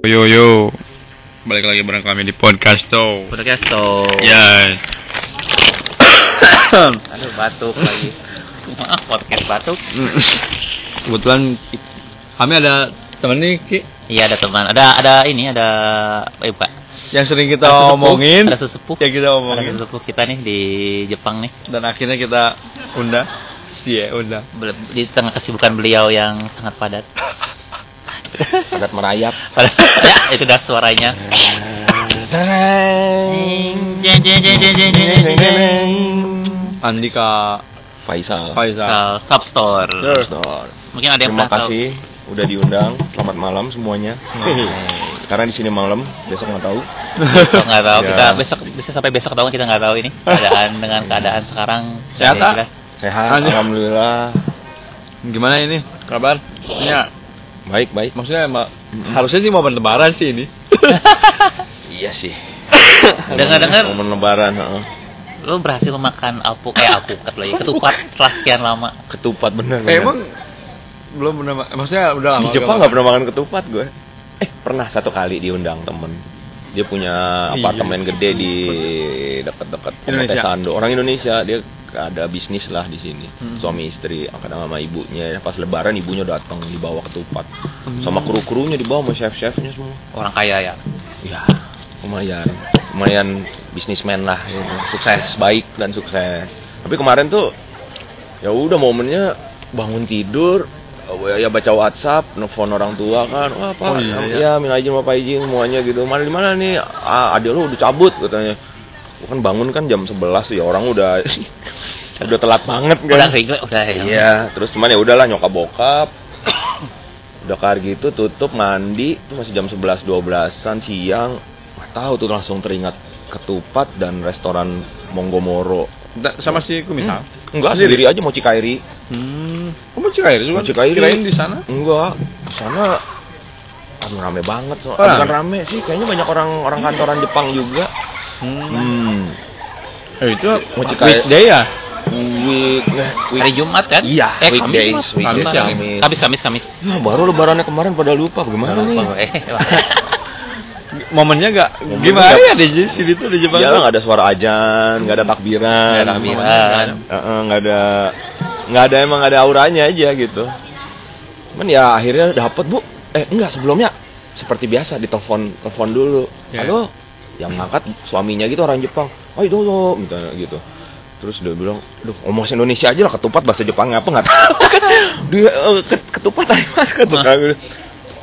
Yo yo, balik lagi bareng kami di podcast tuh. Podcast tuh. Ya, Aduh batuk lagi. Maaf podcast batuk. kebetulan kami ada temen nih Ki Iya ada teman. Ada ada ini ada eh Pak. yang sering kita Ada sesepuh, omongin, Ada sesepuh. ya kita Ada omongin, sesepuh kita nih di Jepang nih. dan akhirnya kita undang, iya undang. Di tengah kesibukan beliau yang sangat padat. padat merayap Padat. ya itu dah suaranya. Andika Faisal Faisal. Substore. Store. Mungkin ada yang terima tahu. kasih udah diundang selamat malam semuanya karena di sini malam besok nggak tahu Besok nggak tahu Ya. kita besok bisa sampai besok tahu kita nggak tahu ini keadaan dengan keadaan sekarang Sehat, sehat alhamdulillah Gimana ini kabar? Ya, baik baik maksudnya emang harusnya sih momen lebaran sih ini. iya sih Dengar-dengar momen lebaran heeh. lu berhasil makan alpuk eh alpukat lagi ketupat setelah sekian lama ketupat bener, Eh, emang belum pernah, ma- maksudnya udah lama. di Jepang nggak pernah makan ketupat gue eh pernah satu kali diundang temen dia punya Iya. apartemen gede di dekat-dekat Indonesia. Sando orang Indonesia dia ada bisnis lah di sini. Hmm. suami istri angkat sama ibunya. Pas lebaran ibunya datang dibawa ketupat. Hmm. sama kru-krunya dibawa sama chef-chefnya semua. Orang kaya ya? Ya lumayan. Lumayan bisnismen lah gitu. sukses baik dan sukses. Tapi kemarin tuh ya udah momennya bangun tidur ya baca WhatsApp, nelfon orang tua kan, wah Oh, pak, iya, ya, iya. minta izin bapak izin semuanya gitu, mana di mana nih, ah adik lu udah cabut katanya, kan bangun kan jam 11 ya orang udah udah telat banget kan, udah regla udah ya Iya, terus cuman ya udahlah nyokap bokap. Udah kelar gitu tutup mandi, itu masih jam 11 12-an siang. Nggak tahu tuh langsung teringat ketupat dan restoran Monggomoro. Da- sama si Kumisang. Enggak, Sendiri? sendiri aja mau Cikairi. Hmm. Kamu Cikairi juga? Mau Cikairi. Kirain di sana? Enggak, di sana aduh rame banget so. Oh, Bukan rame? rame sih, kayaknya banyak orang orang kantoran Jepang juga. Hmm. Eh, itu weekday ya? Week, eh, week- hari Jumat kan Iya, eh weekdays, Kamis, weekdays, Kamis, ya. Kamis, Kamis, Kamis, Kamis. Ya, baru lebarannya kemarin pada lupa gimana nih? Eh, Momennya gak Momennya gimana ya di sini tuh di Jepang? Iya tuh? nggak ada suara ajan, nggak ada takbiran, Nggak ada takbiran. Heeh, nggak ada, nggak ada emang nggak ada auranya aja gitu. Cuman ya akhirnya dapet bu, eh enggak sebelumnya seperti biasa ditelepon telepon dulu, Ya. halo, yang ngangkat suaminya gitu orang Jepang, oh itu misalnya gitu. Terus dia bilang, duh bahasa Indonesia aja lah ketupat bahasa Jepang apa nggak tahu kan? Dia eh, ke- ketupat hari mas ketupat.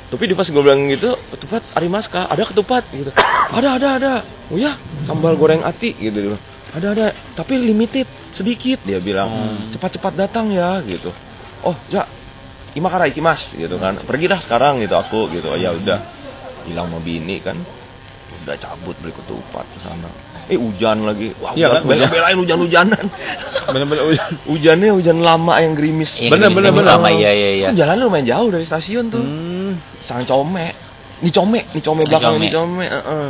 Tapi di pas gue bilang gitu, ketupat Arimaska, ada ketupat gitu. Ada, ada, ada. Oh ya, sambal goreng ati gitu dia bilang. Ada, ada, tapi limited, sedikit dia bilang. Hmm. Cepat-cepat datang ya gitu. Oh, ya. Imakara ikimas gitu kan. Pergi dah sekarang gitu aku gitu. Oh, ya udah. Bilang mau bini kan. Udah cabut beli ketupat ke sana. Eh hujan lagi. Wah, Iya kan, hujan. belain hujan-hujanan. Bener-bener hujan. Hujannya hujan lama yang gerimis. Iya, Bener, bener, bener. lama, iya, iya, iya. Jalannya lumayan jauh dari stasiun tuh. Hmm. Sang Come. Nih Come, nih Come belakang Come. nih Come, heeh.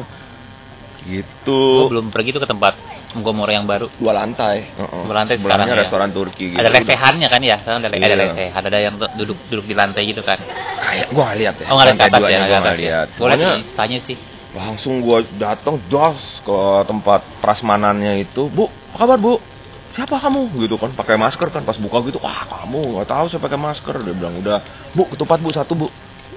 Gitu. Gua belum pergi tuh ke tempat Monggomoro yang baru. Dua lantai. heeh. Dua lantai Sebelahnya sekarang ya. restoran Turki gitu. Ada lesehannya kan ya? Kan ada, ada Iya. lesehan, ada yang duduk duduk di lantai gitu kan. Kayak gua lihat ya. Oh, nggak atas duanya ya, gua nggak ya. lihat. Boleh Pokoknya di tanya sih. Langsung gua datang das ke tempat prasmanannya itu. Bu, apa kabar Bu? Siapa kamu? Gitu kan, pakai masker kan. Pas buka gitu, wah kamu nggak tahu saya pakai masker. Dia bilang udah, Bu ketupat Bu satu Bu.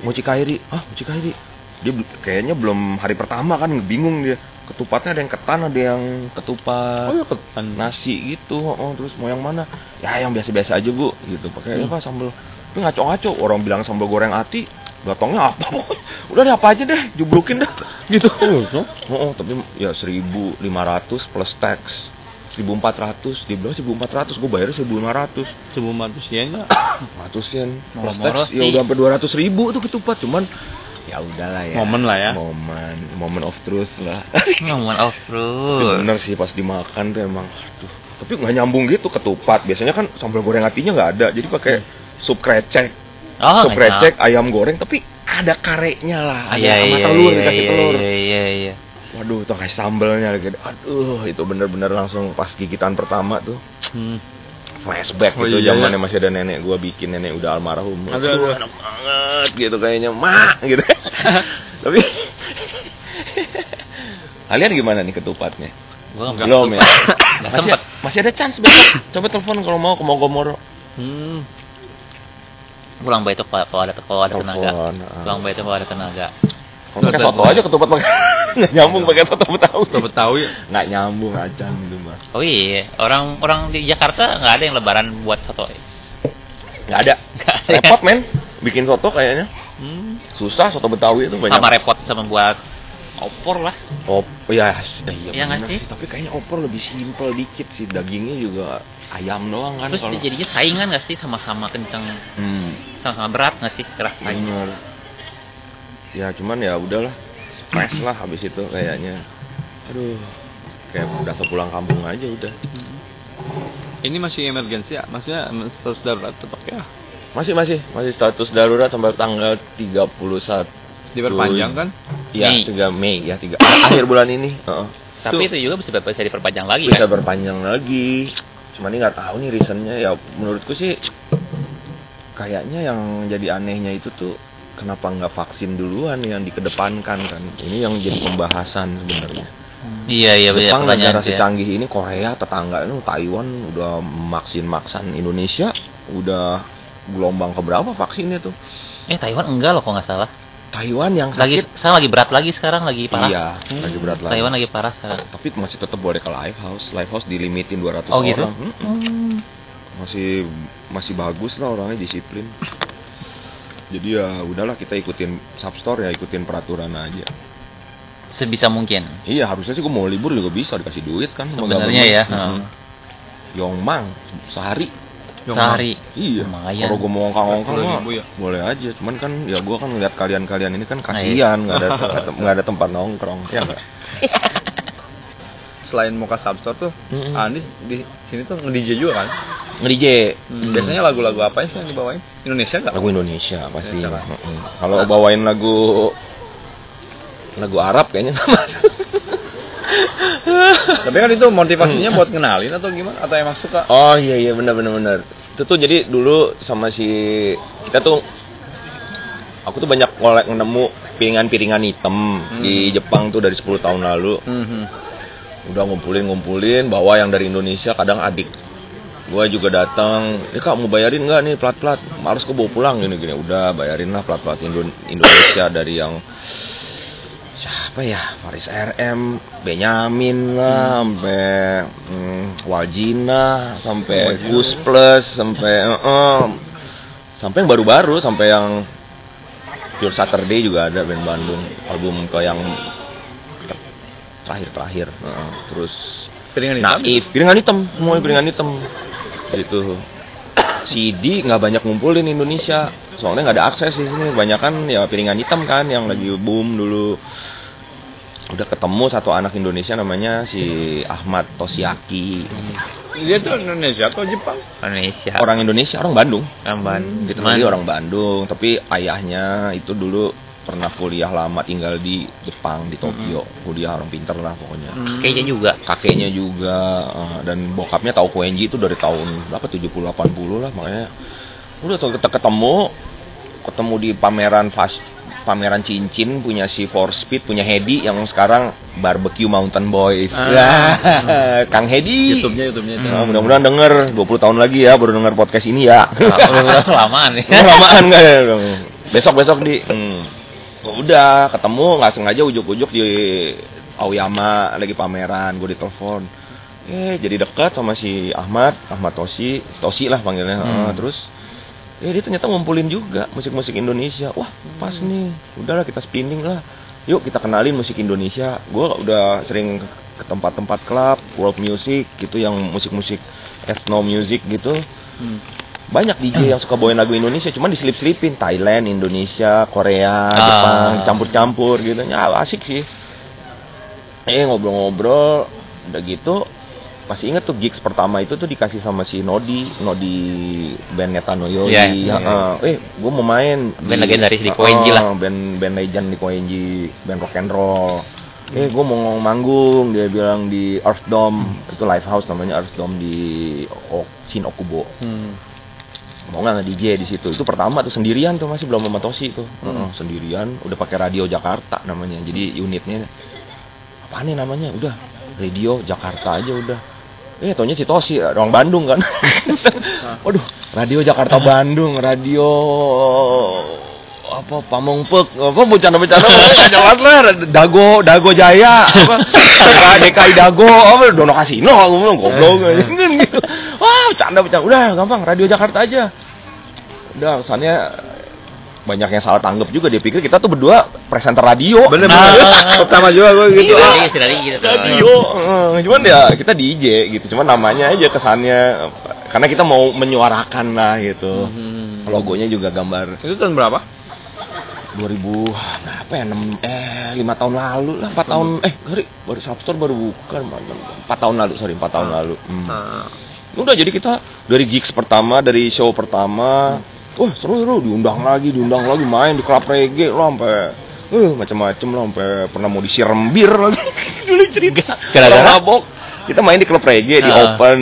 Mau Cikairi. Ah, mau Cikairi. Dia kayaknya belum hari pertama kan bingung dia. Ketupatnya ada yang ketan, ada yang ketupat Oh, ya ketan. nasi gitu. Oh, terus mau yang mana? Ya yang biasa-biasa aja Bu. Gitu. Pakai apa sambal. Tapi ngaco-ngaco orang bilang sambal goreng ati, datangnya apa? Udah deh apa aja deh, jublukin dah. Gitu. Oh, oh, tapi ya 1500 plus tax. 1400 dia bilang 1400 gue bayar 1500 Sebelum matus yen nggak? 100 yen plus tax ya udah sampai 200 ribu tuh ketupat cuman ya udahlah ya Momen lah ya. momen momen of truth lah off Tapi road. bener sih pas dimakan tuh emang aduh tapi nggak nyambung gitu ketupat biasanya kan sambal goreng hatinya nggak ada jadi pakai sup krecek Oh, sup krecek ayam goreng tapi ada karenya lah Ah, ada Iya, sama iya, telur iya, dikasih iya, telur Iya, iya, iya. waduh tuh kasih sambalnya lagi aduh itu bener-bener langsung pas gigitan pertama tuh Hmm. flashback Oh, gitu iya, zamannya iya. masih ada nenek gua bikin nenek udah almarhum Aduh, enak banget gitu kayaknya mak gitu Tapi kalian gimana nih ketupatnya? Gua Belum ya. Masih, sempet. masih ada chance besok. Coba telepon kalau mau ke Mogomoro. Hmm. Pulang baik itu kalau ada kalau ada tenaga. Telepon, ah. Pulang baik itu kalau ada tenaga. Kalau pakai soto aja ketupat pakai nggak nyambung pakai soto betawi. Soto Betawi. Nggak nyambung acan gitu mah. Oh iya, orang orang di Jakarta nggak ada yang lebaran buat soto. Nggak ada. Nggak ada. Repot men. Bikin soto kayaknya. Hmm. Susah soto betawi itu banyak. Sama repot sama buat opor lah. Op, ya, iya, iya nggak bener sih? Tapi kayaknya opor lebih simpel dikit sih. Dagingnya juga ayam doang kan. Terus kalau- jadinya saingan nggak sih sama-sama kenceng, Hmm, sama-sama berat nggak sih rasanya? bener. Ya cuman ya udahlah. Stres lah habis itu kayaknya. Aduh, kayak berasa pulang kampung aja udah. Ini masih emergensi ya? Maksudnya status darurat tetap ya? Masih masih masih status darurat sampai tanggal 31 Diperpanjang kan? Iya. 3 Mei ya, 3 akhir bulan ini. Heeh. Tapi itu juga bisa bisa diperpanjang lagi Bisa kan? berpanjang lagi. Cuman ini nggak tahu nih reasonnya ya menurutku sih kayaknya yang jadi anehnya itu tuh kenapa nggak vaksin duluan yang dikedepankan kan ini yang jadi pembahasan sebenarnya Iya iya iya Jepang pertanyaan negara ya. secanggih ini Korea tetangga itu Taiwan udah maksin maksan Indonesia udah gelombang keberapa vaksinnya tuh Eh Taiwan enggak loh kalau nggak salah. Taiwan yang Lagi sakit sekarang lagi berat lagi sekarang lagi parah. iya lagi berat lagi Taiwan lagi parah sekarang. tapi masih tetap boleh ke live house live house dilimitin 200 Oh, gitu? orang Mm-mm. masih masih bagus lah orangnya disiplin jadi ya udahlah kita ikutin substore ya ikutin peraturan aja Sebisa mungkin. iya harusnya sih gue mau libur juga bisa dikasih duit kan Sebenarnya ya. Mm-mm. Yongmang sehari Sehari. iya Lumayan. kalau gue mau ongkang-ongkang 40.000 mah ya. boleh aja cuman kan ya gue kan ngeliat kalian-kalian ini kan Nah, kasihan nggak ada nggak ada tempat nongkrong ya nggak Selain Mocha Substore tuh, Mm-mm. Andis di sini tuh nge-DJ juga kan? nge-DJ Hmm. Biasanya lagu-lagu apa sih yang dibawain? Indonesia nggak? lagu Indonesia pasti Indonesia, kan? Mm-mm. kalau bawain lagu lagu Arab kayaknya nggak masuk Tapi kan itu motivasinya buat kenalin atau gimana? Atau emang suka? oh iya iya benar benar benar. Itu tuh jadi dulu sama si kita tuh aku tuh banyak ngolek nemu piringan-piringan hitam di Jepang tuh dari 10 tahun lalu. Mhm. udah ngumpulin ngumpulin bawa yang dari Indonesia kadang adik gua juga datang ini kak mau bayarin nggak nih plat plat harus gue bawa pulang. Gini gini udah bayarin lah plat plat Indonesia dari yang siapa ya? Faris RM Benyamin lah sampai hmm, Waljina sampai Gus Plus sampai eh, sampai yang baru-baru sampai yang Pure Saturday juga ada band Bandung. Album ke yang terakhir-terakhir Heeh. terus Piringan hitam? Naif piringan hitam semua piringan hitam. Gitu. CD nggak banyak ngumpulin Indonesia soalnya nggak ada akses di sini. Banyak kan ya piringan hitam kan yang lagi boom dulu. Udah ketemu satu anak Indonesia namanya si Ahmad Tosiaki Dia tuh Indonesia atau Jepang? Indonesia. orang Indonesia orang Bandung. Ramban. gitu. Dia orang Bandung. Tapi ayahnya itu dulu pernah kuliah lama tinggal di Jepang di Tokyo. Kuliah orang pinter lah pokoknya. Kayaknya juga. kakeknya juga. Eh, dan bokapnya tahu Koenji itu dari tahun berapa? 70 80 lah makanya udah tuh kita ketemu. Ketemu di pameran fast pameran cincin punya si Four Speed punya Hedi yang sekarang barbecue Mountain Boys. Wah, Kang Hedi. YouTube-nya, YouTube-nya. Nah, mudah-mudahan denger. 20 tahun lagi ya baru denger podcast ini ya. Udah lamaan. Udah lamaan ya besok besok di. Hmm. udah ketemu nggak sengaja ujuk-ujuk di Aoyama lagi pameran gue ditelepon. Eh jadi dekat sama si Ahmad Ahmad Tosi Tosi lah panggilnya. Hmm. Ah, terus eh dia ternyata ngumpulin juga musik-musik Indonesia wah pas nih udahlah kita spinning lah yuk kita kenalin musik Indonesia gue udah sering ke tempat-tempat klub world music gitu yang musik-musik ethno music gitu Hmm. banyak DJ yang suka bawain lagu Indonesia cuman diselip-selipin Thailand, Indonesia, Korea, Ah. Jepang, campur-campur gitu. Ya asik sih. Eh ngobrol-ngobrol udah gitu masih inget tuh gigs pertama itu tuh dikasih sama si Nodi, Nodi band Netano Yoi. Iya, Ya, iya. eh, eh gue mau main Band legendaris di Koenji Ah, lah. Band band legend di Koenji, band rock and roll. Eh gue mau manggung dia bilang di Earth Dome itu live house namanya Earth Dome di o Shin Okubo Hmm. mau nggak nge-DJ di situ itu pertama tuh sendirian tuh masih belum sama Tosi tuh Hmm. Heeh, sendirian udah pakai radio Jakarta namanya jadi unitnya apa nih namanya udah radio Jakarta aja udah eh taunya si Tosi orang Bandung kan? Waduh. Radio Jakarta Bandung radio apa Pamongpek apa bercanda-bercanda jelas lah. Dago Dago Jaya apa DKI, Dago apa Dono Kasino aku bilang goblok kan gitu wah bercanda bercanda udah gampang radio Jakarta aja. Udah kesannya banyak yang salah tanggap juga dia pikir kita tuh berdua presenter radio Bener Ah, bener. ah, ah. Pertama juga gue gitu. Gitu, ah. tadi, tadi gitu radio Eh, cuman ya kita DJ gitu cuman namanya aja kesannya karena kita mau menyuarakan lah gitu Hmm. logonya juga gambar Itu tahun berapa? 2000 berapa ya 6 eh 5 tahun lalu lah 4 tahun eh sorry baru Substore baru bukan 4 tahun lalu sorry 4 tahun lalu Hmm. Ah. udah jadi kita dari gigs pertama dari show pertama wah seru seru diundang lagi diundang lagi main di klub reggae lo sampai uh, macam-macam lo sampai pernah mau disiram bir lagi dulu cerita Gara-gara? Mabok kita main di klub reggae di Ah. open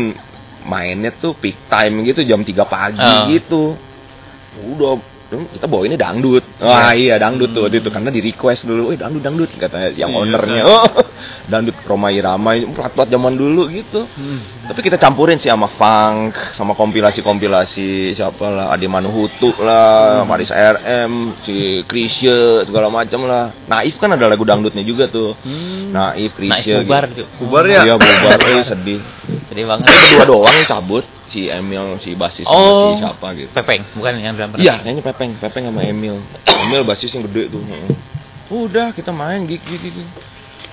mainnya tuh peak time gitu jam 3 pagi Ah. gitu udah kita bawa ini dangdut wah iya dangdut tuh waktu itu karena di request dulu, eh dangdut dangdut kata yang Iya, ownernya kan. oh dangdut Romai Ramai plat-plat zaman dulu gitu Hmm. tapi kita campurin sih sama funk, sama kompilasi-kompilasi siapa lah, Ade Manuhutu lah, Maris RM, si Krisye segala macam lah. Naif kan ada lagu dangdutnya juga tuh. Hmm. Naif, Krisye. bubar gitu. Bubar ya? Iya bubar, eh, sedih. Jadi banget. Berdua doang cabut, si Emil, si basis sama Oh. si siapa gitu. Pepeng, bukan yang drummer. Iya, kayaknya Pepeng, Pepeng sama Emil. Emil basis yang gede tuh. Udah, kita main gig gig gig.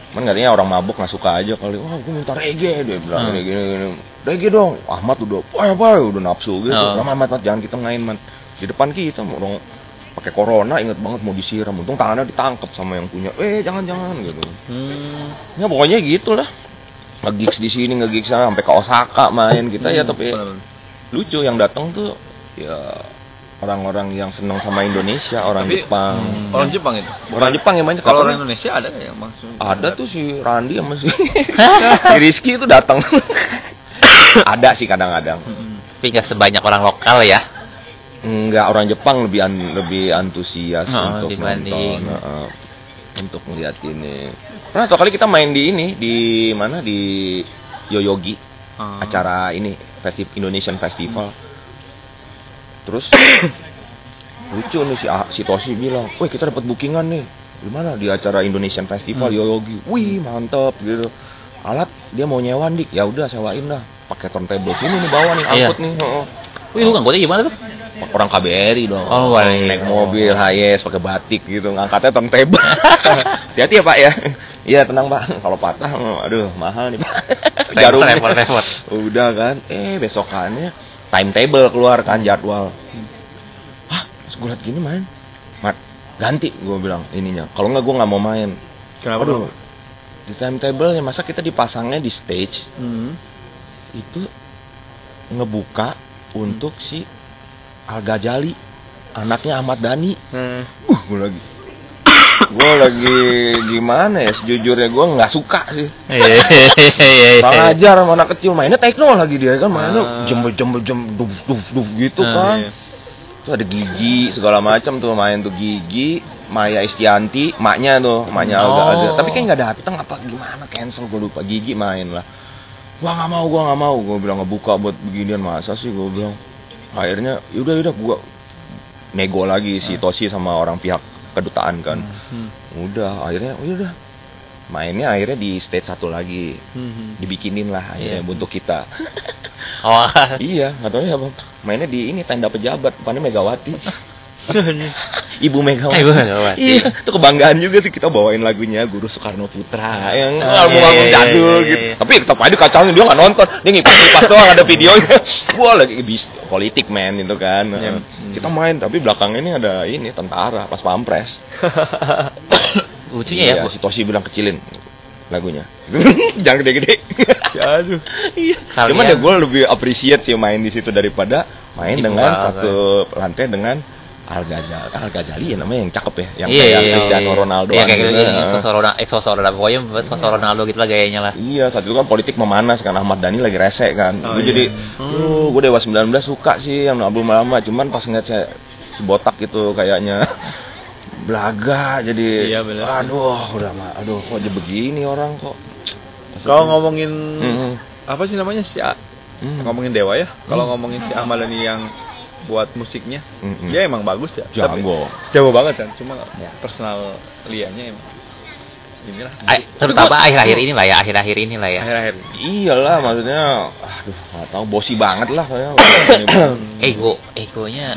Cuman katanya orang mabuk nggak suka aja kali. Wah, gue minta reggae dia bilang Hmm. gini, gini. Reggae dong. Ahmad udah, wah apa udah nafsu gitu. Oh. Lama Ahmad, jangan kita main man. Di depan kita orang pakai corona inget banget mau disiram untung tangannya ditangkap sama yang punya eh jangan jangan gitu Hmm. ya pokoknya gitulah ngegigs di sini ngegigs sana sampai ke Osaka main kita ya Hmm, tapi bener. lucu yang datang tuh ya orang-orang yang senang sama Indonesia orang Tapi, Jepang hmm, Orang Jepang itu. orang Jepang yang banyak Kalau orang nih? Indonesia ada nggak yang maksud? ada tuh si Randi sama si, si Rizky itu datang ada sih kadang-kadang Hmm. Tapi nggak sebanyak orang lokal ya. enggak orang Jepang lebih an- lebih antusias Oh, untuk dibanding. nonton heeh. Untuk melihat ini pernah satu kali kita main di ini di mana di Yoyogi Ah. acara ini festival Indonesian Festival. Terus lucu nih si si Toshi bilang, "Wih, kita dapat bookingan nih. Di mana? Di acara Indonesian Festival Hmm. Yoyogi." Wih, mantap gitu. Alat dia mau nyewa dik. Ya udah sewain dah. Pakai turntable sini nih bawa nih Iya. angkut nih. heeh. Wih, lu nganggotnya gimana tuh? Orang KBRI dong. Oh, boleh. naik mobil hiace pakai batik gitu, ngangkatnya turntable. Hati-hati ya, Pak ya. Iya, tenang, Pak. Kalau patah, aduh, mahal nih, Pak. Repot, repot, repot. Udah kan, eh besokannya timetable keluar kan jadwal. Hah, gue liat gini main. Mat, ganti gue bilang ininya. Kalau nggak gue nggak mau main. Kenapa Aduh, dong? di timetable ya masa kita dipasangnya di stage Hmm. itu ngebuka untuk si Al Ghazali, anaknya Ahmad Dhani. Hmm. Uh, gue lagi gue lagi gimana ya sejujurnya gue nggak suka sih Hehehe. Kurang ajar sama anak kecil mainnya tekno lagi dia kan mainnya Ah. jembel jembel jem duf duf duf gitu Ah, kan iya. tuh ada gigi segala macam tuh main tuh gigi Maya Istianti maknya tuh maknya Alga Oh. Azhar tapi kayak nggak datang apa gimana cancel gue lupa gigi main lah gua nggak mau gua nggak mau gue bilang ngebuka buat beginian masa sih gue bilang akhirnya yaudah yaudah gua nego lagi si Tosi sama orang pihak kedutaan kan. Hmm. udah akhirnya oh, udah. Mainnya akhirnya di stage satu lagi. Hmm. dibikinin lah akhirnya Iya. untuk kita. Oh, iya nggak tahu ya bang. Mainnya di ini tenda pejabat depannya Megawati Ibu Megawati. Ibu Megawati. Iya, itu kebanggaan juga sih kita bawain lagunya Guru Soekarno Putra yang Oh, album-album iya, iya, jadul iya, gitu. iya. Tapi tetap aja kacaunya dia nggak nonton, dia ngipas-ngipas doang ada videonya. Gua lagi bis politik men itu kan. Iya. Kita main tapi belakang ini ada ini tentara pas pampres. lucunya ya, Iya, Bu. si Toshi bilang kecilin lagunya. Jangan gede-gede. Aduh. Iya. Cuman ya gue lebih appreciate sih main di situ daripada main Di dengan satu lantai dengan Al Ghazali, Al Ghazali ya namanya yang cakep ya, yang iya, kayak iya, Cristiano iya. Ronaldo. Iya, kayak gitu. Heeh. Sosok Ronaldo, eh, sosok Ronaldo. Pokoknya sosok Ronaldo gitu lah gayanya lah. Iya, saat itu kan politik memanas kan Ahmad Dhani lagi rese kan. Oh, Gue iya. jadi, Hmm. uh, gue Dewa 19 suka sih yang album lama, cuman pas ngeliat saya si botak gitu kayaknya belaga jadi Iya, bener aduh udah mah aduh kok jadi begini orang kok Kalau ngomongin Mm-mm. apa sih namanya si A- Mm. ngomongin Dewa ya. Kalau Hmm. ngomongin si Ahmad Dhani yang buat musiknya, Mm-mm. dia emang bagus ya. Tapi jago jago banget kan. Cuma personal lianya emang inilah. Ay, terutama akhir-akhir ini lah ya, akhir-akhir ini lah ya. Akhir-akhir. iyalah maksudnya aduh nggak tahu bosi banget lah kayak Ego, egonya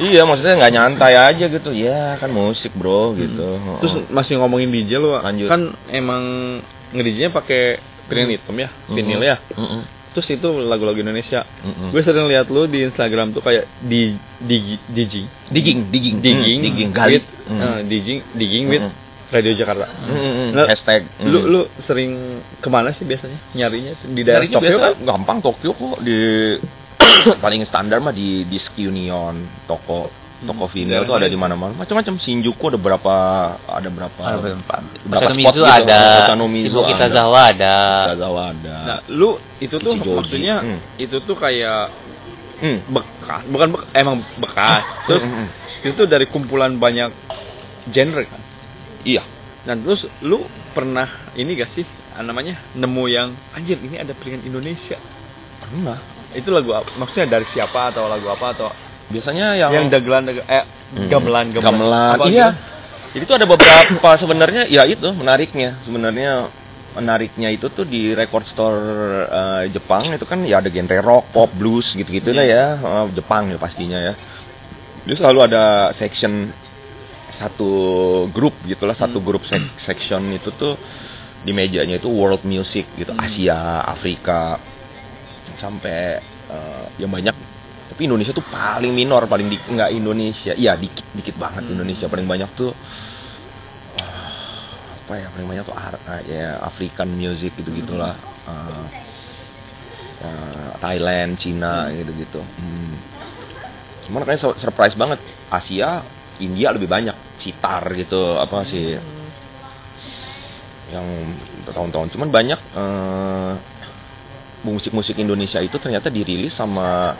iya maksudnya nggak nyantai aja gitu ya kan musik bro gitu Terus masih ngomongin DJ lu, Lanjut. kan emang nge-DJ-nya pakai hitam ya, vinil ya. Mm-mm. Terus itu lagu-lagu Indonesia. Mm-mm. Gue sering lihat lu di Instagram tuh kayak di di digging, digging digging digging, Mm, digging gali with, Mm. eh, digging, digging with Mm. Radio Jakarta. Mm-mm. Nah, hashtag Lu Mm. lu sering ke mana sih biasanya nyarinya di daerah Nyarinya Tokyo biasa kan? gampang Tokyo kok di paling standar mah di Disc Union toko toko Hmm, vinyl daerah tuh ada mana? di mana-mana macam-macam Shinjuku ada berapa ada berapa ada berapa? Berapa spot gitu, ada, Osanomizu Shibuya ada. Kitazawa ada. Ada Nah, lu itu tuh Kichijoji. maksudnya Hmm. itu tuh kayak Hmm. bekas, bukan bek- emang bekas. Terus Mm, mm, itu tuh dari kumpulan banyak genre kan. iya Nah, terus lu pernah ini gak sih ah, namanya nemu yang anjir ini ada piringan Indonesia. pernah Itu lagu apa? Maksudnya dari siapa atau lagu apa atau biasanya yang yang dagelan dage- eh Hmm. gamelan gamelan. gamelan Apa iya gitu? jadi tuh ada beberapa sebenarnya ya itu menariknya sebenarnya menariknya itu tuh di record store eh, Jepang itu kan ya ada genre rock, pop, blues gitu-gitu lah ya Eh, Jepang ya pastinya ya. Dia selalu ada section satu grup gitulah satu grup sek- section itu tuh di mejanya itu world music gitu Hmm. Asia, Afrika sampai eh, yang banyak tapi Indonesia tuh paling minor paling di nggak Indonesia. Iya dikit dikit banget Hmm. Indonesia. Paling banyak tuh ah, apa ya paling banyak tuh ah, ya African music gitu gitulah Hmm. Thailand Cina gitu gitu hmm. cuman kayak sur- surprise banget. Asia India lebih banyak. Sitar gitu apa sih. Yang tahun-tahun. Cuman banyak eh, musik-musik Indonesia itu ternyata dirilis sama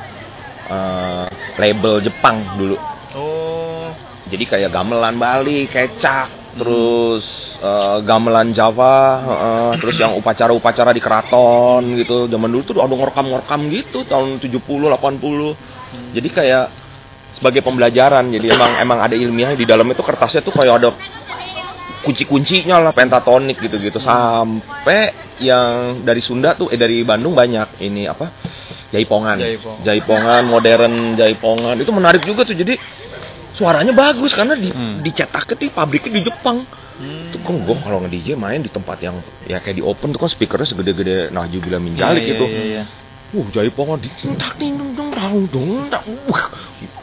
eh, label Jepang dulu Oh. jadi kayak gamelan Bali, kecak, terus eh, gamelan Java, eh, terus yang upacara-upacara di keraton gitu. Zaman dulu tuh ada ngerekam-ngerekam gitu tahun 70, 80. Jadi kayak sebagai pembelajaran. Jadi emang emang ada ilmiahnya di dalam itu kertasnya tuh kayak ada kunci-kuncinya lah pentatonik gitu-gitu sampai yang dari Sunda tuh eh dari Bandung banyak ini apa jaipongan Jaipong. jaipongan modern jaipongan itu menarik juga tuh jadi suaranya bagus karena di Hmm. dicetaknya di pabriknya di Jepang Hmm. itu kan gue kalau nge-DJ main di tempat yang ya kayak di open tuh kan speakernya segede-gede Naju bila minjalik Iya, gitu iya, iya. Uh, jaipongan di tak ding dong dong dong. Wah,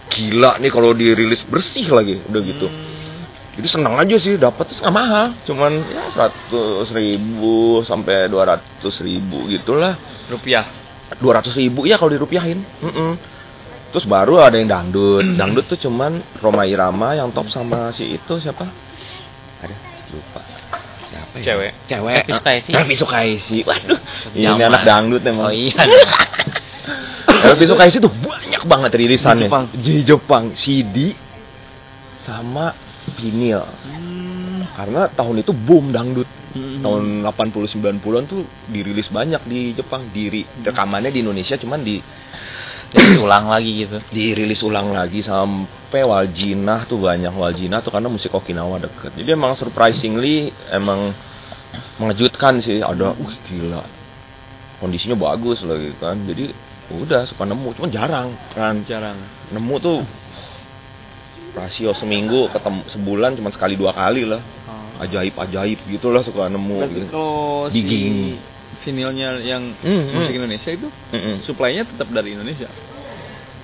gila nih kalau dirilis bersih lagi udah gitu. Hmm. Jadi senang aja sih dapat terus nggak mahal, cuman ya seratus ribu sampai dua ratus ribu gitulah. Rupiah. Dua ratus ribu ya kalau dirupiahin. Mm-mm. Terus baru ada yang dangdut. Dangdut tuh cuman Roma Irama yang top sama si itu siapa? Ada lupa. Siapa ya? Cewek. Cewek. Elvi Sukaisi. Elvi Sukaisi. Waduh. Ini Zaman. anak dangdut emang. Oh iya. Elvi Sukaisi tuh banyak banget rilisannya. Di Jepang. Di Jepang. CD sama vinil. Hmm. Karena tahun itu boom dangdut. Hmm. Tahun 80 90-an tuh dirilis banyak di Jepang. Diri rekamannya di Indonesia cuman di Jadi ulang lagi gitu. dirilis ulang lagi sampai Waljina tuh banyak Waljina tuh karena musik Okinawa deket. Jadi emang surprisingly emang mengejutkan sih ada wih gila kondisinya bagus lagi kan jadi udah suka nemu cuma jarang kan Jarang. nemu tuh rasio seminggu ketemu sebulan cuma sekali dua kali lah Oh. ajaib ajaib gitulah suka nemu Berarti gitu. kalau si Digging. vinilnya yang Hmm, musik hmm. Indonesia itu Mm-mm. supply-nya tetap dari Indonesia.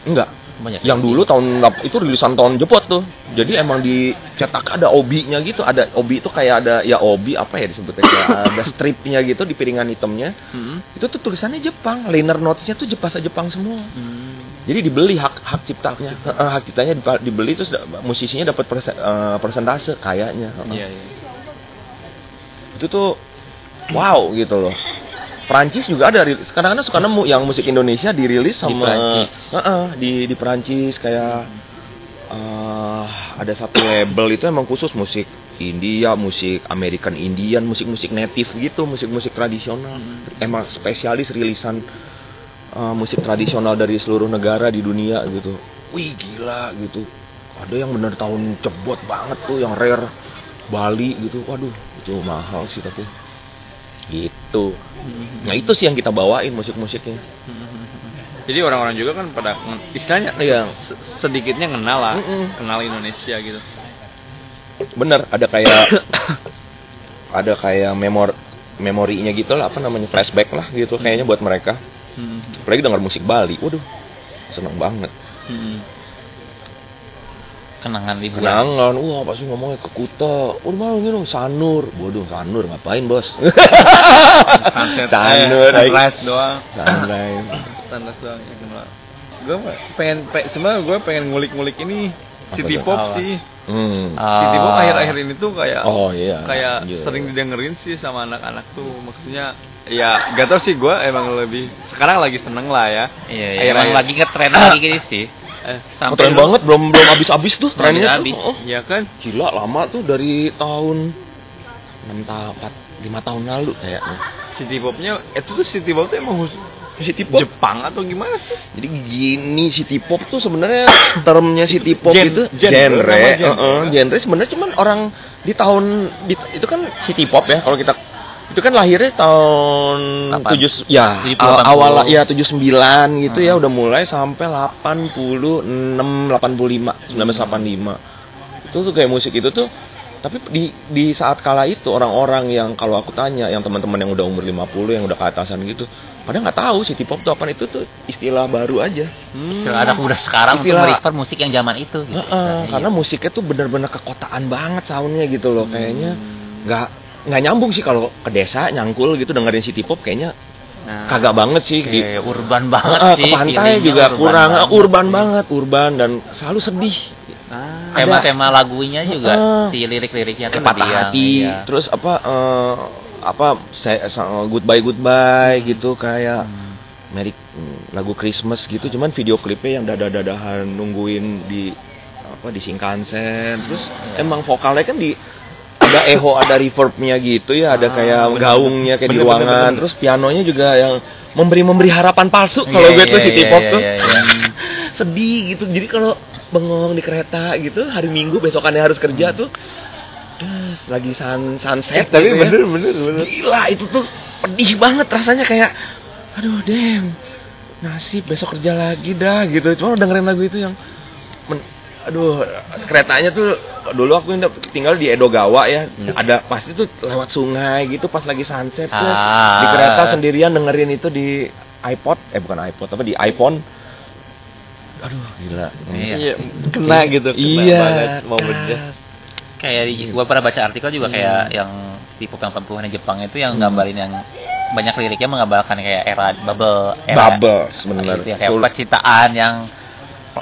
enggak Banyak. Yang dulu tahun itu rilisan tahun jepot tuh. Jadi emang dicetak ada obinya gitu. Ada obi itu kayak ada ya obi apa ya disebutnya kayak ada stripnya gitu di piringan hitamnya. Hmm. Itu tuh tulisannya Jepang. Liner notesnya tuh bahasa Jepang semua. Hmm. Jadi dibeli hak hak ciptanya, Eh, hak ciptanya dibeli terus musisinya dapat eh, persentase kayaknya. Iya, iya. Itu tuh wow gitu loh. Perancis juga ada ri- kadang-kadang suka nemu yang musik Indonesia dirilis Di sama Perancis. Heeh, di di Perancis kayak eh, ada satu label itu emang khusus musik India, musik American Indian, musik-musik native gitu, musik-musik tradisional. Emang spesialis rilisan eh, musik tradisional dari seluruh negara di dunia gitu. Wih gila gitu. Ada yang bener tahun cebot banget tuh, yang rare Bali gitu. Waduh, itu mahal sih tapi gitu. Nah itu sih yang kita bawain musik-musiknya. Jadi orang-orang juga kan pada istilahnya Iya. se- sedikitnya kenal lah, Mm-mm. kenal Indonesia gitu. Bener, ada kayak ada kayak memor memorinya gitu lah, apa namanya flashback lah gitu kayaknya buat mereka. Hmm. Apalagi dengar musik Bali, waduh seneng banget. Kenangan liburan. Jangan, wah pasti ngomongnya ke Kuta. Udah malu gitu, Sanur. Waduh, Sanur ngapain bos? Sunset, Sanur, eh, sunrise doang. Sunrise. Sunrise doang ya kenal. Gue pengen, pe, sebenarnya gue pengen ngulik-ngulik ini City? Pop Apa? sih. Hmm. City Pop Ah. akhir-akhir ini tuh kayak Oh iya. kayak Iya. sering didengerin sih sama anak-anak tuh maksudnya ya gak tau sih gue emang lebih sekarang lagi seneng lah ya Iya, iya. Emang lagi ngetren lagi gitu sih. Eh, Oh, tren banget, belum belum habis-habis tuh trennya tuh. habis. Oh, ya kan gila lama tuh dari tahun 6 tahun 4 5 tahun lalu kayaknya. City Popnya itu tuh City Pop tuh emang khusus City Pop. Jepang atau gimana sih Jadi gini City Pop tuh sebenarnya termnya City Pop Gen- itu genre, genre, genre. heeh, genre sebenarnya cuman orang di tahun di, itu kan City Pop ya kalau kita itu kan lahirnya tahun? 7 ya 70, a- 80. awal ya 79 gitu ya udah mulai sampai 86 85 1985 itu tuh kayak musik itu tuh tapi di di saat kala itu orang-orang yang kalau aku tanya yang teman-teman yang udah umur 50 yang udah keatasan gitu pada nggak tahu city pop tuh apa itu tuh istilah baru aja Hmm. Istilah anak muda sekarang untuk Istilah- merefer musik yang zaman itu gitu. Heeh, Nah, karena iya. musiknya tuh bener-bener kekotaan banget soundnya gitu loh kayaknya nggak nggak nyambung sih kalau ke desa nyangkul gitu dengerin city pop kayaknya Nah, kagak banget sih di urban banget sih. ke pantai juga urban kurang banget. eh, urban banget urban dan selalu sedih ah, Tema-tema lagunya juga Heeh. si lirik-liriknya tuh patah hati iya. terus apa eh, apa saya sa- goodbye goodbye gitu kayak Hmm. Merry mm, lagu Christmas gitu cuman video klipnya yang dada-dadahan nungguin di apa di Shinkansen terus Iya. emang vokalnya kan di ada echo ada reverbnya gitu ya ada Ah, kayak bener. gaungnya kayak di Bener, bener, ruangan bener. terus pianonya juga yang memberi memberi harapan palsu kalau gue iya, tuh city iya, pop iya, tuh iya, iya. sedih gitu jadi kalau bengong di kereta gitu hari minggu besokannya harus kerja tuh des lagi sun sunset eh, tapi gitu ya. bener bener bener Gila itu tuh pedih banget rasanya kayak aduh damn nasib besok kerja lagi dah gitu cuma dengerin lagu itu yang men- aduh keretanya tuh dulu aku tinggal di Edogawa ya. Ada pasti tuh lewat sungai gitu pas lagi sunset. Terus Ah. di kereta sendirian dengerin itu di iPod eh bukan iPod apa di iPhone. Aduh gila. Iya. iya kena gitu kena iya. banget momennya. Kayak di, gua pernah baca artikel juga Hmm. kayak yang tipe yang perempuan Jepang itu yang gambarin yang banyak liriknya menggambarkan kayak era bubble era Bubbles bener gitu ya, kayak percintaan yang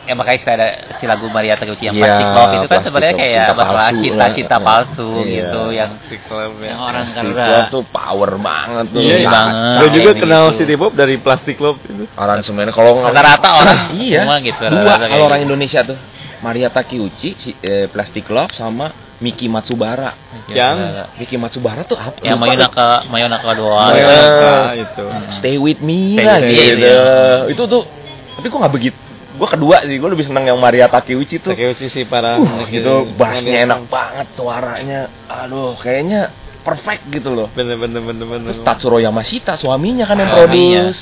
ya makanya istilah ada si lagu Maria Teguchi yang Iya, plastic love itu kan sebenarnya love, kayak cinta bahwa palsu cinta-cinta palsu Iya. gitu yang club ya yang orang karena Love tuh power banget tuh Iya, banget. gue juga ini kenal tuh. City Pop dari Plastic Club itu aransemennya kalau nggak- rata-rata orang iya semua gitu dua kalau orang gitu. Indonesia tuh Maria Takeuchi si, eh, Plastic Love sama Miki Matsubara yang- Miki Matsubara tuh apa yang Mayonaka Mayonaka doang Iya. Mayonaka itu Stay with me Stay lah gitu. iya. Itu tuh tapi kok nggak begitu. Gua kedua sih, gua lebih seneng yang Maria Takeuchi tuh. Takeuchi sih para Uh, gitu, bassnya enak banget, suaranya. Aduh, kayaknya perfect gitu loh. bener bener bener bener Terus Tatsuro Yamashita, suaminya kan yang Suaminya. produce.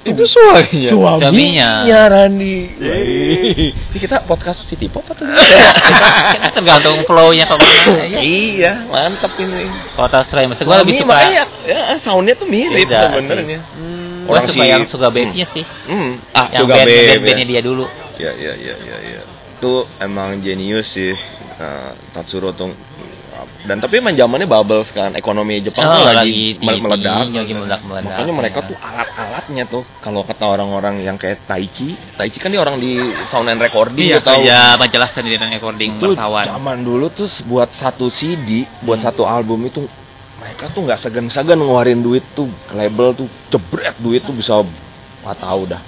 Itu suaranya suaminya, Suaminya. Randy. Yeay. Ini kita podcast City Pop atau Kan tergantung flow-nya ke mana ya. Iya, mantap ini. kalau Tatsuro maksud gue lebih suka makanya ya, soundnya tuh mirip Beda sebenarnya. gue Orang suka si- yang suka babe-nya sih Hmm. Ah, yang Suga band Babe, band bandnya ya. dia dulu Ya ya ya ya ya. Itu emang jenius sih eh, Tatsuro tuh. Dan tapi emang zamannya bubble sekarang ekonomi Jepang Oh, tuh lagi lagi, meledak. lagi meledak-meledak. Makanya mereka Ya. tuh alat-alatnya tuh kalau kata orang-orang yang kayak Taichi, Taichi kan dia orang di sound and recording Iya, tahu. kerja majalah sendiri dan recording Itu wartawan. zaman dulu tuh buat satu CD, buat Hmm. satu album itu mereka tuh nggak segan-segan ngeluarin duit tuh label tuh jebret duit tuh bisa nggak tahu dah.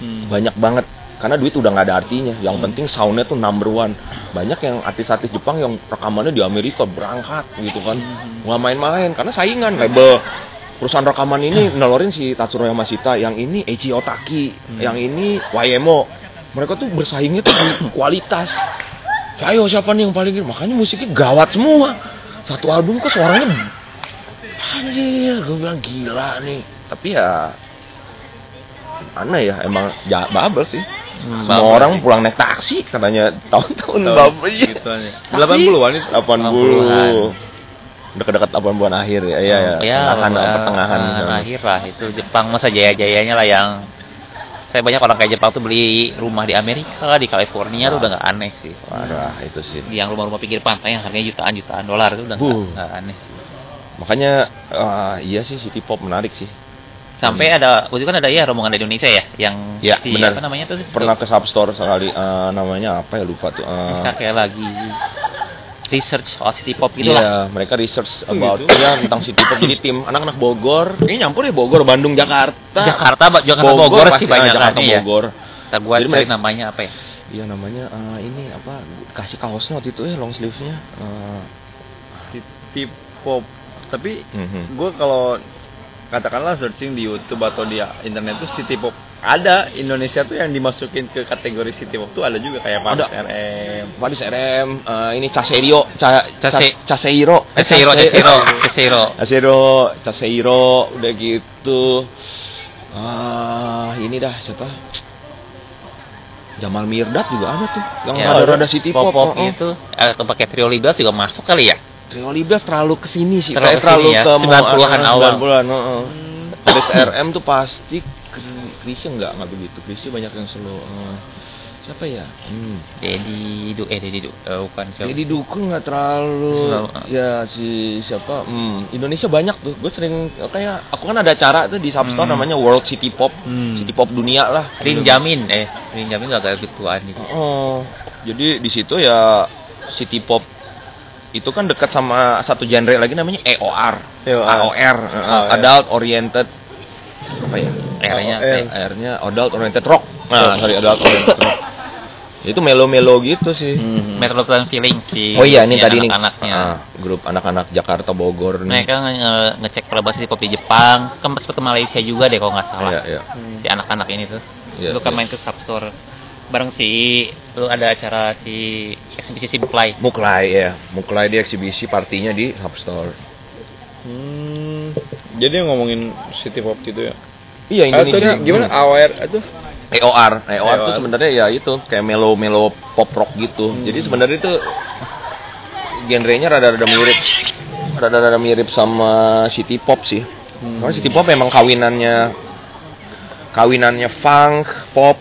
Hmm. banyak banget. Karena duit udah nggak ada artinya. Yang penting soundnya tuh number one. Banyak yang artis-artis Jepang yang rekamannya di Amerika berangkat gitu kan. Nggak main-main karena saingan label. Perusahaan rekaman ini nelorin si Tatsuro Yamashita yang ini Eiichi Otaki yang ini YMO mereka tuh bersaingnya tuh di kualitas. Ayo siapa nih yang paling gini makanya musiknya gawat semua. Satu album kok suaranya anjir gue bilang gila nih tapi ya mana ya emang ja, bubble sih Hmm, semua orang sih. pulang naik taksi katanya tahun-tahun Tahun bubble iya. segituan ya. 80-an itu. 80 dekat-dekat 80-an akhir ya iya ya, ya pertengahan eh, pertengahan eh, akhir lah itu Jepang masa jaya-jayanya lah yang saya banyak orang kayak Jepang tuh beli rumah di Amerika di California tuh Wah. udah nggak aneh sih Parah itu sih yang rumah-rumah pinggir pantai yang harganya jutaan jutaan dolar itu udah nggak aneh sih. Makanya eh, iya sih city pop menarik sih sampai ada waktu itu kan ada ya rombongan dari Indonesia ya yang Ya, si benar. apa namanya tuh pernah ke substore sekali eh, namanya apa ya lupa tuh Mereka kayak lagi research soal city pop gitu lah Iya, mereka research about gitu. ya tentang city pop. Jadi tim anak-anak Bogor, ini nyampur ya Bogor, Bandung, Jakarta. Jakarta Jakarta Bogor, pasti, sih banyak Jakarta kan iya. Bogor. Ntar gua Jadi mereka- namanya apa ya Iya namanya eh, ini apa? Kasih kaosnya waktu itu ya long sleeve-nya. Eh, City pop. Tapi mhm. gue kalau katakanlah searching di YouTube atau di internet tuh city pop ada Indonesia tuh yang dimasukin ke kategori city pop tuh ada juga kayak Paris Ada. RM Paris RM, eh, ini Caserio, Ca, Case- Cas- Caseiro, Eh, Cesero Case- Cesero Cesero Caseiro, Caseiro, udah gitu. Ah, ini dah siapa? Jamal Mirdad juga ada tuh, yang Ya, rada-rada city pop. pop oh, oh. itu atau pakai trio libas juga masuk kali ya Trio Libras terlalu ke sini sih, Terlalu kayak terlalu ya, ke 90-an awal. 90-an, heeh. Paris RM tuh pasti Krisya enggak enggak begitu. Krisya banyak yang slow. eh, siapa ya? Hmm. Dedi Du eh Dedi Du eh, bukan siapa Jadi dukung nggak terlalu Slow, ah. ya si siapa? Hmm, Indonesia banyak tuh. Gue sering kayak aku kan ada acara tuh di Substore Hmm. namanya World City Pop. Hmm. City Pop dunia lah. Rin Jamin eh Rin Jamin gak agak gituan gitu Oh, jadi di situ ya City Pop itu kan dekat sama satu genre lagi namanya EOR. EOR. AOR, uh, AOR. Adult Oriented apa ya? R-nya AOR. R-nya Adult Oriented Rock. Nah, sorry Adult Oriented Rock. Itu melo-melo gitu sih. Hmm. Metropolitan Feeling si Oh iya, ini si tadi nih anak-anaknya Ah, grup anak-anak Jakarta Bogor nih. mereka nge- ngecek probasi di kopi Jepang sempat ke Malaysia juga deh kalau nggak salah Iya, iya. si anak-anak ini tuh Iya, lu kan iya. main ke substore bareng si lu ada acara si eksibisi Buklai Muklai ya, Muklai di eksibisi partinya di Substore. Hmm. Jadi ngomongin city pop gitu ya. Iya Ah, Indonesia. tadi gimana AWR itu? EOR, EOR EOR. sebenarnya ya itu kayak melo-melo pop rock gitu. Hmm. Jadi sebenarnya itu genrenya rada-rada mirip, rada-rada mirip sama city pop sih. Hmm. Karena city pop memang kawinannya, kawinannya funk, pop,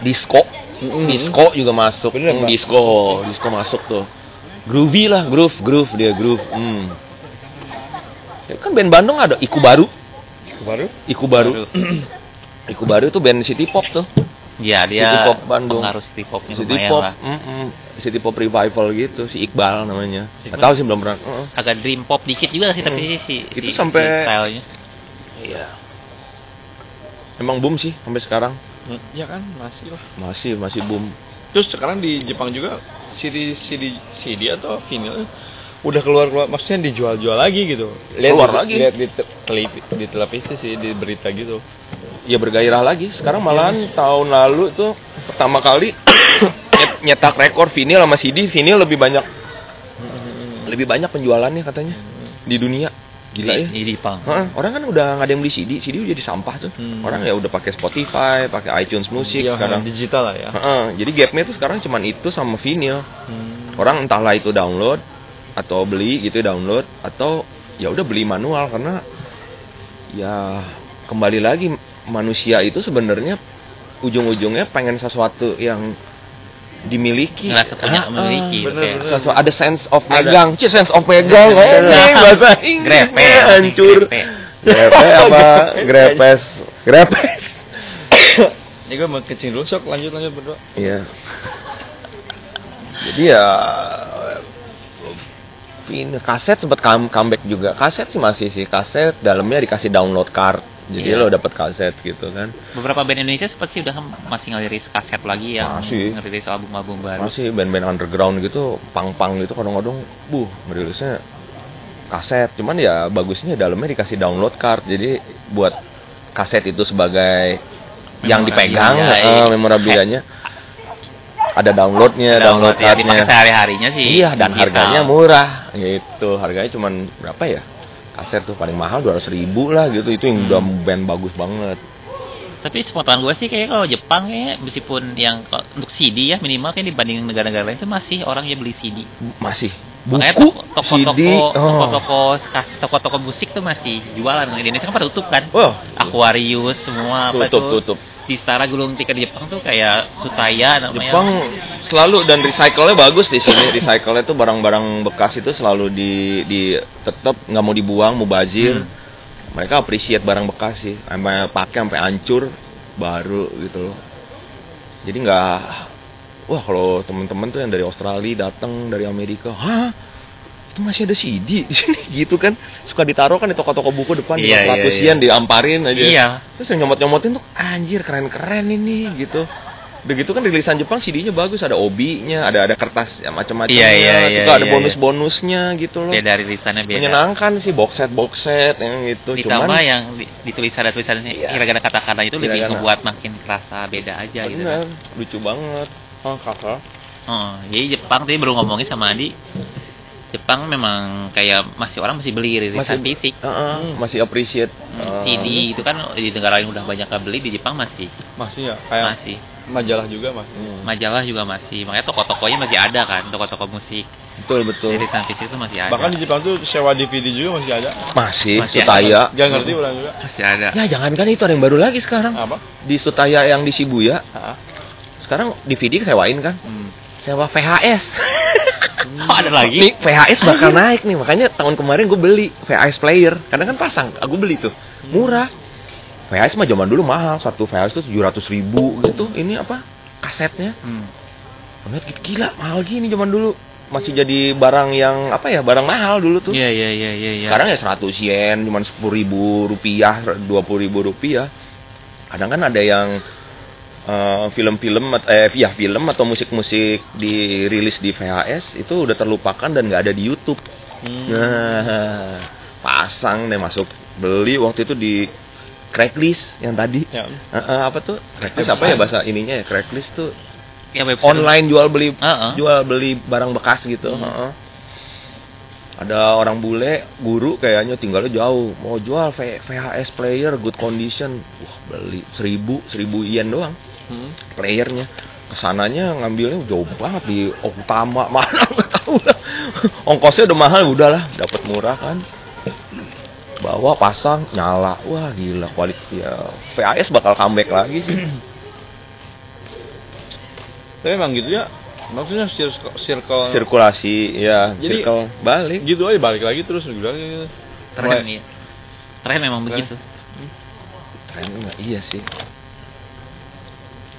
disco, Mm-mm. disco juga masuk. Bener, Hmm, Pak. disco, disco masuk tuh. Groovy lah, groove, groove dia groove. Hmm. Ya kan band Bandung ada Iku Baru, Baru? Iku Baru. Iku Baru tuh band city pop tuh. ya dia City pop Bandung. pengaruh city popnya City pop, lah city pop revival gitu, si Iqbal namanya. Si Gak tahu sih belum pernah. Heeh. agak dream pop dikit juga sih tapi si Itu si, sampai- si stylenya Iya. Emang boom sih sampai sekarang. Hmm, Ya kan masih lah. Masih masih boom. Terus sekarang di Jepang juga CD CD CD atau vinyl udah keluar keluar maksudnya dijual-jual lagi gitu. Keluar di- lagi. Lihat di, te- di televisi sih di berita gitu. Ya bergairah lagi. Sekarang malahan tahun lalu tuh pertama kali nyet- nyetak rekor vinyl sama CD, vinyl lebih banyak lebih banyak penjualannya katanya di dunia. Gila di, ya. di Jepang Heeh, orang kan udah nggak ada yang beli CD, CD udah jadi sampah tuh. Hmm. Orang ya udah pakai Spotify, pakai iTunes Music Iya, sekarang. digital lah ya. Heeh, jadi gapnya tuh sekarang cuman itu sama vinyl. Hmm. Orang entahlah itu download atau beli gitu download atau ya udah beli manual karena ya kembali lagi manusia itu sebenarnya ujung-ujungnya pengen sesuatu yang dimiliki. ngerasa punya Ah, memiliki bener, kayak bener. Sesuatu ada sense of Ada. megang, Cie, sense of megang, anjing bahasa Inggris grepe hancur. grepe. Apa? Grepes, grepes. Ini gue mau kencing dulu sok lanjut lanjut berdua. Iya. Jadi ya ini kaset sempat come- comeback juga. Kaset sih masih sih kaset dalamnya dikasih download card. Jadi Iya. lo dapat kaset gitu kan. beberapa band Indonesia sempat sih udah masih ngeliris kaset lagi yang Masih. ngerilis album-album baru Masih band-band underground gitu, pang-pang gitu kadang-kadang buh ngerilisnya kaset. Cuman ya bagusnya dalamnya dikasih download card. Jadi buat kaset itu sebagai yang dipegang Memorabilia, iya. memorabilianya ada downloadnya, download, ya dipakai cardnya. sehari-harinya sih Iya, dan digital. harganya murah gitu. Harganya cuman berapa ya? Kaset tuh paling mahal 200 ribu lah gitu. Itu yang Hmm. udah band bagus banget. tapi sepengetahuan gue sih kayak kalau Jepang kayak meskipun yang untuk CD ya minimal kayak dibanding negara-negara lain itu masih orang yang beli CD Masih Makanya buku, toko- toko-toko toko-toko toko-toko musik tuh masih jualan di Indonesia kan pada tutup kan Oh, Aquarius semua apa tutup tuh tutup. Di Setara gulung tikar di Jepang tuh kayak Sutaya namanya Jepang selalu dan recycle-nya bagus di sini. Recycle-nya tuh barang-barang bekas itu selalu di di tetap nggak mau dibuang, mau bazir. Hmm. Mereka appreciate barang bekas sih. Sampai pakai sampai hancur baru gitu loh. Jadi nggak wah kalau temen-temen tuh yang dari Australia datang dari Amerika, hah itu masih ada CD di sini gitu kan suka ditaruh kan di toko-toko buku depan di Iya, iya, ratus iya. yen diamparin aja iya Terus yang nyomot-nyomotin tuh anjir keren-keren ini gitu. Udah gitu kan rilisan Jepang CD-nya bagus, ada obi-nya, ada ada kertas ya macam-macam. Iya, iya, iya, Juga ada iya, bonus-bonusnya gitu loh. beda rilisannya beda Menyenangkan sih box set box set yang itu ditambah cuman yang di, di tulisan Iya. kira-kira kata-kata itu lebih Hiragana. ngebuat makin kerasa beda aja gitu kan. bener, lucu banget. Oh, kakak. Oh, jadi Jepang tadi baru ngomongin sama Adi Jepang memang kayak masih orang masih beli rilisan fisik Heeh, masih appreciate Hmm, eh, CD itu kan di negara lain udah banyak yang beli di Jepang masih Masih ya kayak masih majalah juga mas. hmm, majalah juga masih makanya toko-tokonya masih ada kan toko-toko musik betul betul. rilisan fisik itu masih ada Bahkan di Jepang tuh sewa DVD juga masih ada. Masih, Masih Sutaya. Jangan ngerti orang juga. masih ada Ya jangankan itu ada yang baru lagi sekarang. Apa? Di Sutaya yang di Shibuya, Ah. sekarang DVD sewain kan? Hmm. Sewa VHS. oh, ada lagi Nih VHS bakal naik nih, makanya tahun kemarin gue beli VHS player. Karena kan pasang, aku beli tuh murah. VHS mah zaman dulu mahal, satu VHS tuh tujuh ratus ribu gitu. Ini apa? Kasetnya. Hmm. Gila mahal gini zaman dulu. Masih jadi barang yang apa ya? Barang mahal dulu tuh. iya iya iya iya iya. Sekarang ya 100 yen, cuman 10 ribu rupiah, 20 ribu rupiah. Kadang kan ada yang eh, film-film, at- eh ya film atau musik-musik dirilis di VHS itu udah terlupakan dan nggak ada di YouTube. Hmm. Nah, pasang deh masuk beli waktu itu di Craigslist yang tadi. Ya. Eh, eh, apa tuh? Craigslist apa ya bahasa ininya ya? Craigslist tuh ya, website. online jual beli Heeh. jual beli barang bekas gitu. Hmm. Heeh. Ada orang bule, guru kayaknya tinggalnya jauh, mau jual V- VHS player good condition, wah beli seribu seribu yen doang Hmm. playernya. Ke sananya ngambilnya jauh banget di utama mana nggak tahu lah. Ongkosnya udah mahal udahlah, dapat murah kan. Bawa pasang nyala, wah gila kualitas ya. VHS bakal comeback lagi sih. Tapi emang gitu ya. Maksudnya circle, circle Sirkulasi ya, Jadi- circle balik. gitu aja balik lagi terus juga gitu. Tren ya. Tren memang Tren. begitu. Keren nggak? Iya sih.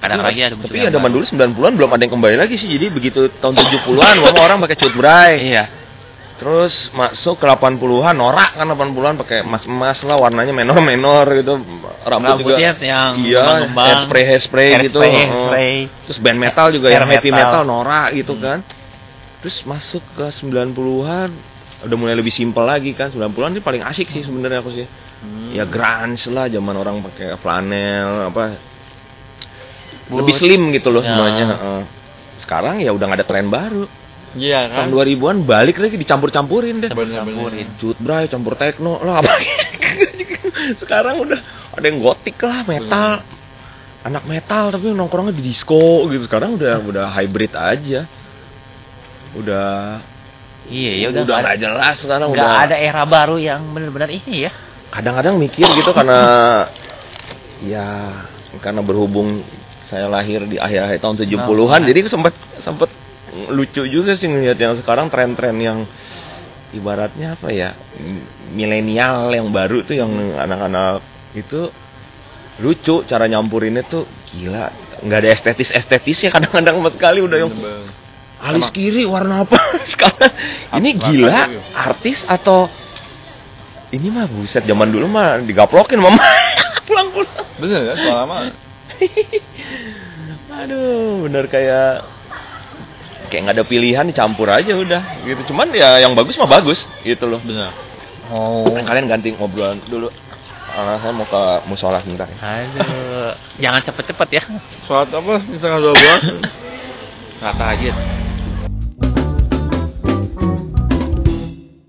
Kadang lagi ada Tapi ya zaman dulu 90-an belum ada yang kembali lagi sih. Jadi begitu tahun 70-an orang orang pakai cut bray. Iya. Terus masuk ke 80-an norak kan 80-an pakai emas-emas lah warnanya menor-menor gitu. Rambut Rambutnya juga yang iya, hairspray hairspray gitu. Hairspray, Heeh. hairspray. Terus band metal juga Hair yang heavy metal. metal norak gitu Hmm. kan. Terus masuk ke 90-an udah mulai lebih simpel lagi kan. 90-an ini paling asik sih sebenarnya aku sih. Hmm. Ya grunge lah zaman orang pakai flanel apa Lebih slim gitu loh Ya. semuanya. Sekarang ya udah nggak ada tren baru. Iya kan? Tahun 2000-an balik lagi dicampur-campurin deh. Campur-campurin. Cut bray, campur techno lah apa. Sekarang udah ada yang gotik lah, metal. Anak metal tapi nongkrongnya di disco gitu. Sekarang udah udah hybrid aja. Udah Iya, ya udah udah jelas sekarang nggak udah. ada era baru yang benar-benar ini ya. Kadang-kadang mikir gitu karena ya karena berhubung saya lahir di akhir-akhir tahun 70-an Nah. jadi sempat sempat lucu juga sih ngelihat yang sekarang tren-tren yang ibaratnya apa ya milenial yang baru tuh yang anak-anak itu lucu cara nyampurinnya tuh gila. Nggak ada estetis estetisnya kadang-kadang sama sekali udah yang alis Sama- kiri warna apa sekarang? Ini gila artis atau ini mah buset zaman dulu mah digaplokin mama pulang-pulang. Bener ya, soalnya mah aduh bener kayak kayak nggak ada pilihan dicampur aja udah gitu cuman ya yang bagus mah bagus gitu loh bener. Oh. kalian ganti ngobrolan dulu Ah, saya mau ke musola sebentar ya. Aduh, jangan cepet-cepet ya. Sholat apa? Di tengah 12 Saat tahajud.